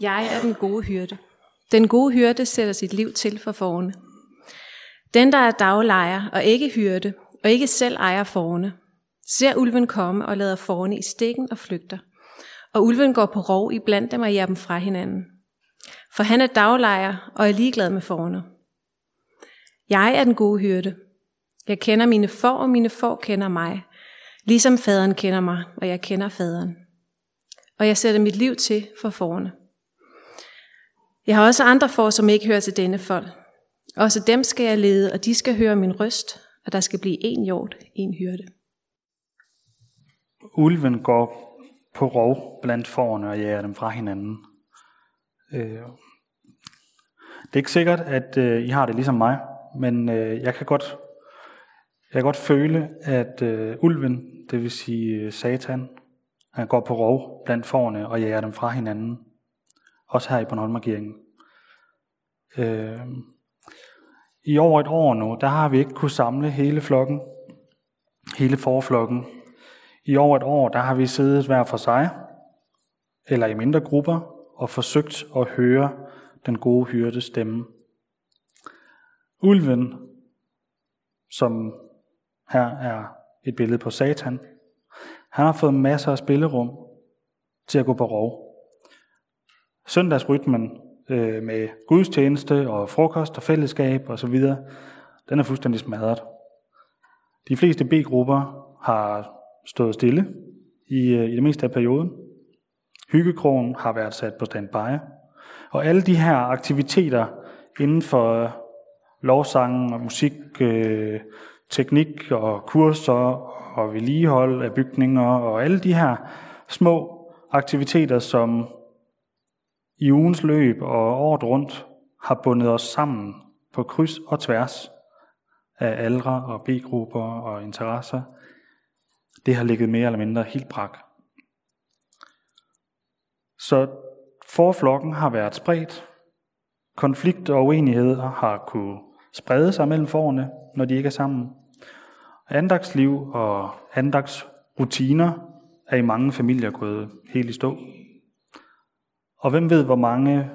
Jeg er den gode hyrde. Den gode hyrde sætter sit liv til for forne. Den, der er daglejer og ikke hyrde, og ikke selv ejer forne, ser ulven komme og lader forne i stikken og flygter. Og ulven går på rov i blandt dem og jager dem fra hinanden. For han er daglejer og er ligeglad med forne. Jeg er den gode hyrde. Jeg kender mine får, og mine får kender mig. Ligesom faderen kender mig, og jeg kender faderen. Og jeg sætter mit liv til for forne. Jeg har også andre får, som ikke hører til denne folk. Også dem skal jeg lede, og de skal høre min røst, og der skal blive en hjort, en hyrde. Ulven går på rov blandt forerne og jager dem fra hinanden. Øh, det er ikke sikkert, at øh, I har det ligesom mig, men øh, jeg kan godt jeg kan godt føle, at ulven, det vil sige Satan, han går på rov blandt forerne og jager dem fra hinanden. Også her i Bornholmerkirken. Øh, I over et år nu, der har vi ikke kunne samle hele flokken, hele forflokken. I over et år, der har vi siddet hver for sig, eller i mindre grupper, og forsøgt at høre den gode hyrde stemme. Ulven, som her er et billede på Satan, han har fået masser af spillerum til at gå på rov. Søndagsrytmen øh, med gudstjeneste og frokost og fællesskab osv., den er fuldstændig smadret. De fleste B-grupper har stået stille i, øh, i det meste af perioden. Hyggekrogen har været sat på standby. Og alle de her aktiviteter inden for lovsangen og musik, øh, teknik og kurser og vedligehold af bygninger og alle de her små aktiviteter, som i ugens løb og året rundt har bundet os sammen på kryds og tværs af aldre og B-grupper og interesser, det har ligget mere eller mindre helt brak. Så forflokken har været spredt. Konflikt og uenigheder har kunne sprede sig mellem forerne, når de ikke er sammen. Andagsliv og andagsrutiner er i mange familier gået helt i stå. Og hvem ved, hvor mange,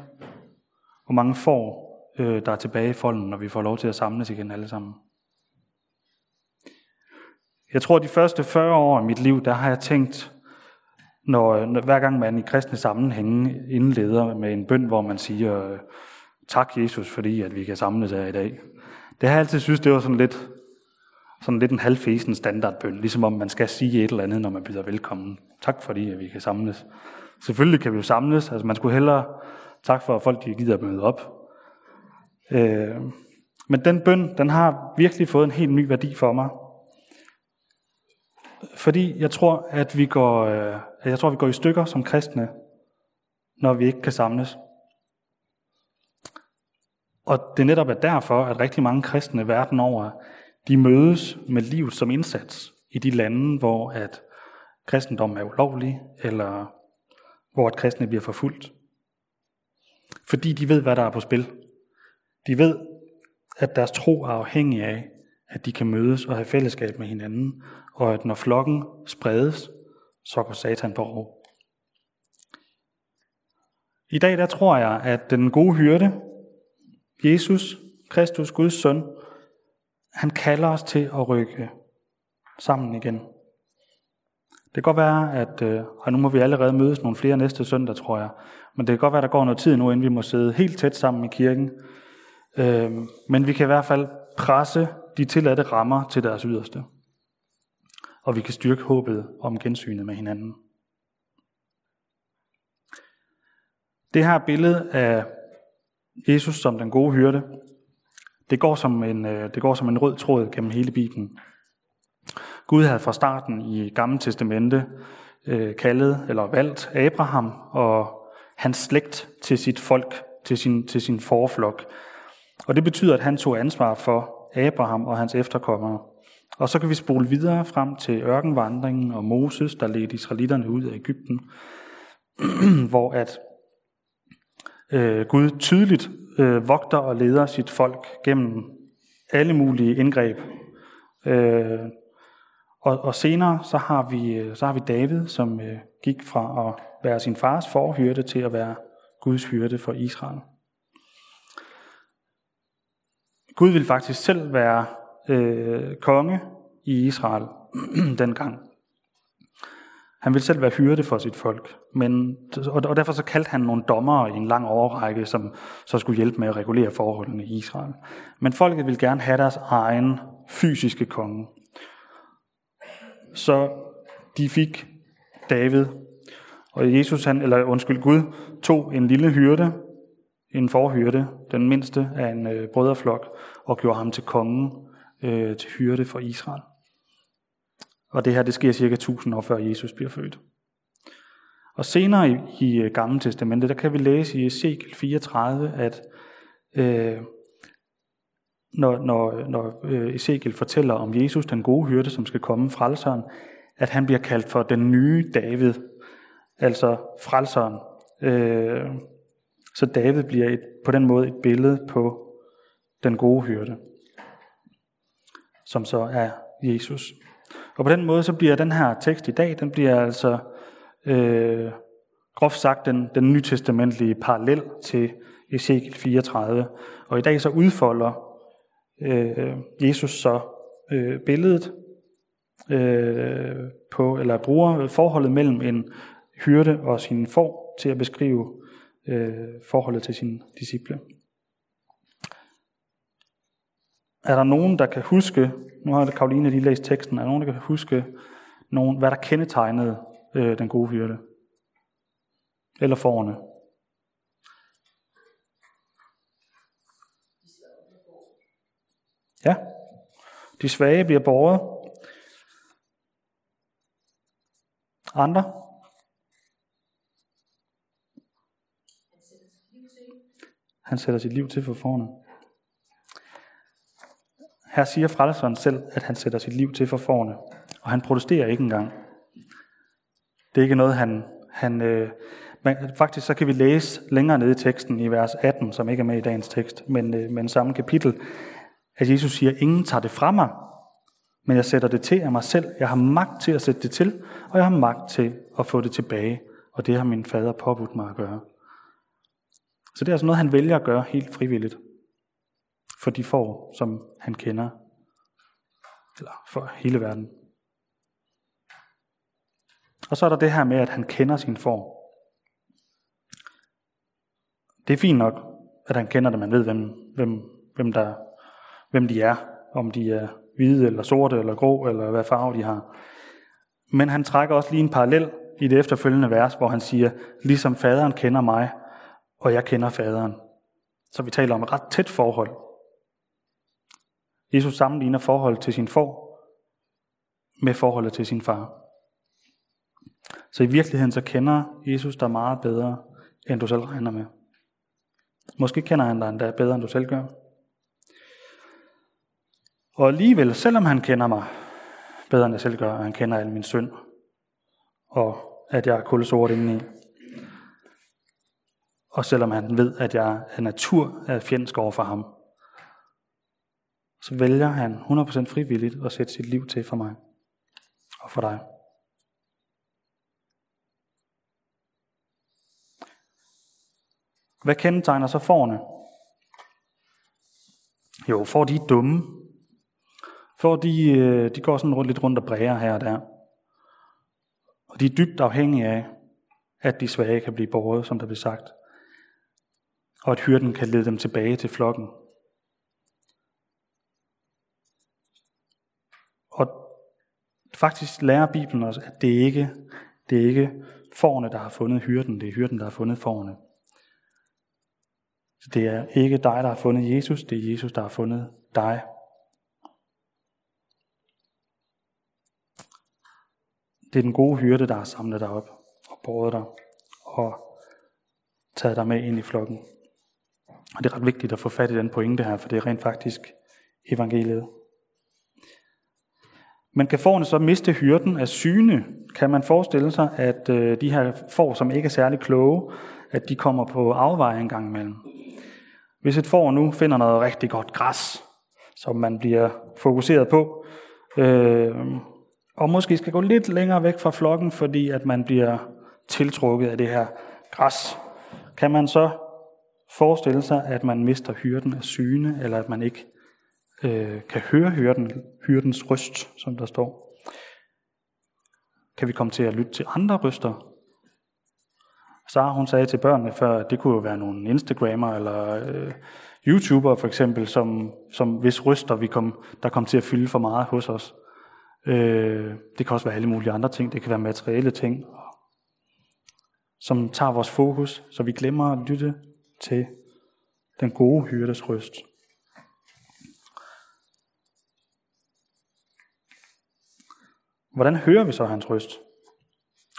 hvor mange får, øh, der er tilbage i folden, når vi får lov til at samles igen alle sammen. Jeg tror, de første 40 år af mit liv, der har jeg tænkt, når, når hver gang man i kristne sammenhænge indleder med en bøn, hvor man siger, øh, tak Jesus, fordi at vi kan samles her i dag. Det har jeg altid synes, det var sådan lidt, sådan lidt en halvfesen standardbøn, ligesom om man skal sige et eller andet, når man byder velkommen. Tak fordi, at vi kan samles. Selvfølgelig kan vi jo samles, altså man skulle hellere tak for, at folk de gider at møde op. Øh, men den bøn, den har virkelig fået en helt ny værdi for mig. Fordi jeg tror, at vi går, øh, jeg tror, vi går i stykker som kristne, når vi ikke kan samles. Og det netop er derfor, at rigtig mange kristne verden over, de mødes med livet som indsats i de lande, hvor at kristendom er ulovlig, eller hvor at kristne bliver forfulgt. Fordi de ved, hvad der er på spil. De ved, at deres tro er afhængig af, at de kan mødes og have fællesskab med hinanden, og at når flokken spredes, så går Satan på ro. I dag der tror jeg, at den gode hyrde, Jesus, Kristus, Guds søn, han kalder os til at rykke sammen igen. Det kan godt være, at øh, og nu må vi allerede mødes nogle flere næste søndag, tror jeg. Men det kan godt være, at der går noget tid nu, inden vi må sidde helt tæt sammen i kirken. Øh, men vi kan i hvert fald presse de tilladte rammer til deres yderste. Og vi kan styrke håbet om gensynet med hinanden. Det her billede af Jesus som den gode hyrde, det går som en, øh, det går som en rød tråd gennem hele Bibelen. Gud havde fra starten i Gamle Testamente øh, kaldet eller valgt Abraham og hans slægt til sit folk, til sin, til sin forflok. Og det betyder, at han tog ansvar for Abraham og hans efterkommere. Og så kan vi spole videre frem til ørkenvandringen og Moses, der ledte israelitterne ud af Ægypten, hvor at øh, Gud tydeligt øh, vogter og leder sit folk gennem alle mulige indgreb. Øh, og, og senere så har vi øh, så har vi David, som øh, gik fra at være sin fars forhyrte til at være Guds hyrde for Israel. Gud ville faktisk selv være øh, konge i Israel dengang. Han ville selv være hyrde for sit folk, men, og derfor så kaldte han nogle dommere i en lang overrække, som så skulle hjælpe med at regulere forholdene i Israel. Men folket ville gerne have deres egen fysiske konge. Så de fik David, og Jesus, han, eller undskyld, Gud, tog en lille hyrde, en forhyrde, den mindste af en øh, brødreflok, og gjorde ham til kongen, øh, til hyrde for Israel. Og det her, det sker cirka 1000 år før Jesus bliver født. Og senere i, i øh, Gamle Testamentet, der kan vi læse i Ezekiel 34, at øh, når, når, når øh, Ezekiel fortæller om Jesus, den gode hyrde, som skal komme, frelseren, at han bliver kaldt for den nye David, altså frelseren. Øh, så David bliver et, på den måde et billede på den gode hyrde, som så er Jesus. Og på den måde så bliver den her tekst i dag, den bliver altså øh, groft sagt den, den nytestamentlige parallel til Ezekiel 34. Og i dag så udfolder øh, Jesus så øh, billedet øh, på, eller bruger forholdet mellem en hyrde og sin får til at beskrive øh, forholdet til sine disciple. Er der nogen, der kan huske, nu har Karoline lige læst teksten, er der nogen, der kan huske, nogen, hvad der kendetegnede øh, den gode hyrde? Eller forerne? Ja, de svage bliver borget. Andre? Han sætter sit liv til for forne. Her siger frelseren selv, at han sætter sit liv til for forne, og han protesterer ikke engang. Det er ikke noget, han... han øh, men faktisk så kan vi læse længere nede i teksten i vers 18, som ikke er med i dagens tekst, men, øh, men samme kapitel, at Jesus siger, ingen tager det fra mig, men jeg sætter det til af mig selv. Jeg har magt til at sætte det til, og jeg har magt til at få det tilbage, og det har min fader påbudt mig at gøre. Så det er altså noget, han vælger at gøre helt frivilligt for de får, som han kender, eller for hele verden. Og så er der det her med, at han kender sin form. Det er fint nok, at han kender det, man ved, hvem, hvem, hvem, der, hvem de er, om de er hvide eller sorte eller grå, eller hvad farve de har. Men han trækker også lige en parallel i det efterfølgende vers, hvor han siger, ligesom faderen kender mig, og jeg kender faderen. Så vi taler om et ret tæt forhold. Jesus sammenligner forholdet til sin for med forholdet til sin far. Så i virkeligheden så kender Jesus dig meget bedre, end du selv regner med. Måske kender han dig endda bedre, end du selv gør. Og alligevel, selvom han kender mig bedre, end jeg selv gør, og han kender al min synd, og at jeg er kulsort indeni, og selvom han ved, at jeg af natur er fjendsk over for ham, så vælger han 100% frivilligt at sætte sit liv til for mig og for dig. Hvad kendetegner så forne? Jo, for de er dumme. For de, øh, de går sådan rundt, lidt rundt og bræger her og der. Og de er dybt afhængige af, at de svage kan blive båret, som der bliver sagt. Og at hyrden kan lede dem tilbage til flokken. Og faktisk lærer Bibelen os, at det ikke det er ikke forne, der har fundet hyrden, det er hyrden, der har fundet forne. Så det er ikke dig, der har fundet Jesus, det er Jesus, der har fundet dig. Det er den gode hyrde, der har samlet dig op og båret dig og taget dig med ind i flokken. Og det er ret vigtigt at få fat i den pointe her, for det er rent faktisk evangeliet. Men kan forne så miste hyrden af syne? Kan man forestille sig, at øh, de her får, som ikke er særlig kloge, at de kommer på afveje en gang imellem? Hvis et får nu finder noget rigtig godt græs, som man bliver fokuseret på, øh, og måske skal gå lidt længere væk fra flokken, fordi at man bliver tiltrukket af det her græs, kan man så forestille sig, at man mister hyrden af syne, eller at man ikke øh, kan høre hyrden, hyrdens røst, som der står? Kan vi komme til at lytte til andre røster? Sara hun sagde til børnene før, at det kunne jo være nogle Instagrammer eller øh, YouTuber for eksempel, som, som hvis røster vi kom, der kom til at fylde for meget hos os. Øh, det kan også være alle mulige andre ting. Det kan være materielle ting, som tager vores fokus, så vi glemmer at lytte til den gode hyrdes røst. Hvordan hører vi så hans røst?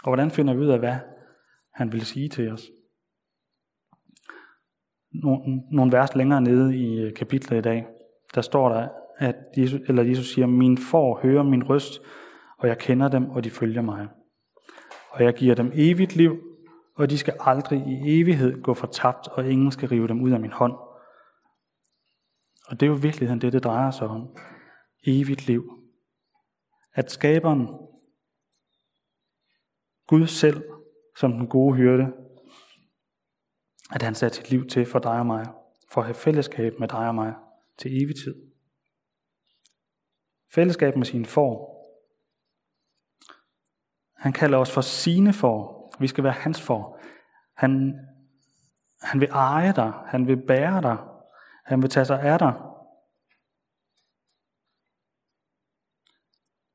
Og hvordan finder vi ud af, hvad han vil sige til os? Nogle, nogle vers længere nede i kapitlet i dag, der står der, at Jesus, eller Jesus siger, min får hører min røst, og jeg kender dem, og de følger mig. Og jeg giver dem evigt liv, og de skal aldrig i evighed gå fortabt, og ingen skal rive dem ud af min hånd. Og det er jo virkeligheden det, det drejer sig om. Evigt liv. At skaberen, Gud selv, som den gode hyrde, at han satte sit liv til for dig og mig, for at have fællesskab med dig og mig til evig tid. Fællesskab med sine får. Han kalder os for sine får. Vi skal være hans får. Han, han vil eje dig. Han vil bære dig. Han vil tage sig af dig.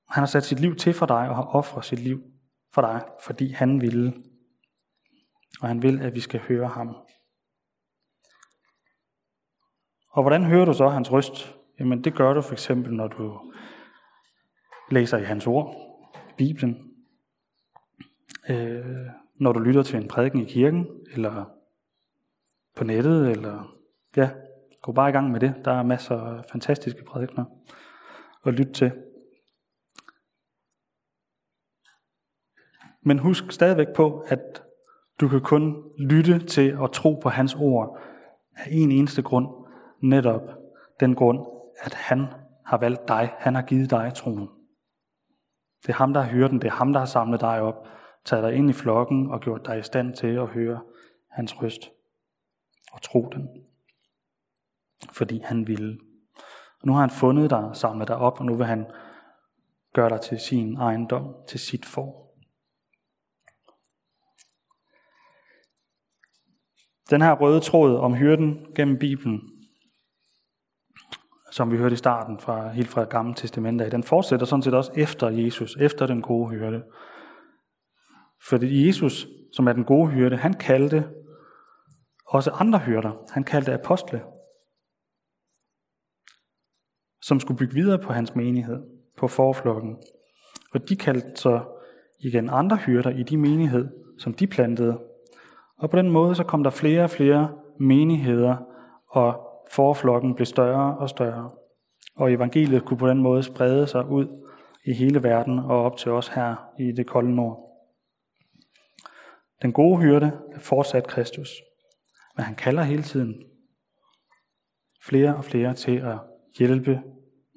Han har sat sit liv til for dig og har offret sit liv for dig, fordi han ville. Og han vil, at vi skal høre ham. Og hvordan hører du så hans røst? Jamen det gør du for eksempel, når du læser i hans ord, Bibelen. Øh, når du lytter til en prædiken i kirken, eller på nettet, eller ja, gå bare i gang med det. Der er masser af fantastiske prædikener at lytte til. Men husk stadigvæk på, at du kan kun lytte til og tro på hans ord af en eneste grund, netop den grund, at han har valgt dig, han har givet dig troen. Det er ham, der har hørt den, det er ham, der har samlet dig op, taget dig ind i flokken og gjort dig i stand til at høre hans røst og tro den. Fordi han ville. Og nu har han fundet dig, samlet dig op, og nu vil han gøre dig til sin ejendom, til sit for. Den her røde tråd om hyrden gennem Bibelen, som vi hørte i starten fra helt fra Gamle Testamentet, den fortsætter sådan set også efter Jesus, efter den gode hyrde. Fordi Jesus, som er den gode hyrde, han kaldte også andre hyrder. Han kaldte apostle, som skulle bygge videre på hans menighed, på forflokken. Og de kaldte så igen andre hyrder i de menighed, som de plantede. Og på den måde så kom der flere og flere menigheder, og forflokken blev større og større. Og evangeliet kunne på den måde sprede sig ud i hele verden og op til os her i det kolde nord. Den gode hyrde er fortsat Kristus, men han kalder hele tiden flere og flere til at hjælpe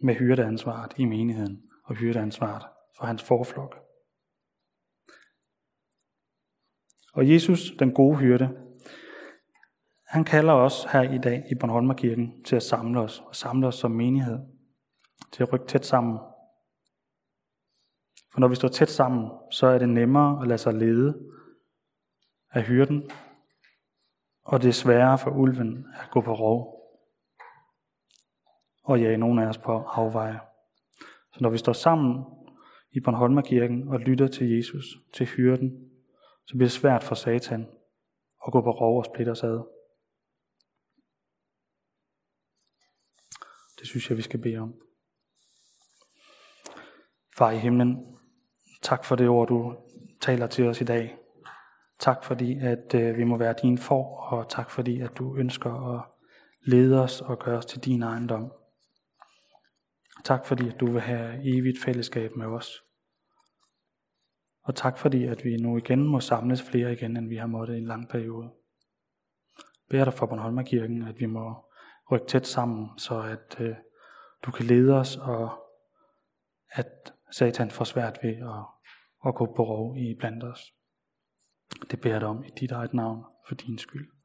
med hyrdeansvaret i menigheden og hyrdeansvaret for hans forflok. Og Jesus, den gode hyrde, han kalder os her i dag i Bornholmerkirken til at samle os, og samle os som menighed, til at rykke tæt sammen. For når vi står tæt sammen, så er det nemmere at lade sig lede af hyrden, og det er sværere for ulven at gå på rov og jage nogen af os på afveje. Så når vi står sammen i Bornholmerkirken og lytter til Jesus, til hyrden, så bliver det svært for Satan at gå på rov og splitte os ad. Det synes jeg, vi skal bede om. Far i himlen, tak for det ord, du taler til os i dag. Tak fordi, at øh, vi må være din for, og tak fordi, at du ønsker at lede os og gøre os til din ejendom. Tak fordi, at du vil have evigt fællesskab med os. Og tak fordi, at vi nu igen må samles flere igen, end vi har måttet i en lang periode. Bær dig for Bornholmerkirken, at vi må rykke tæt sammen, så at øh, du kan lede os, og at Satan får svært ved at, at gå på rov i blandt os. Det beder jeg dig om i dit eget navn, for din skyld.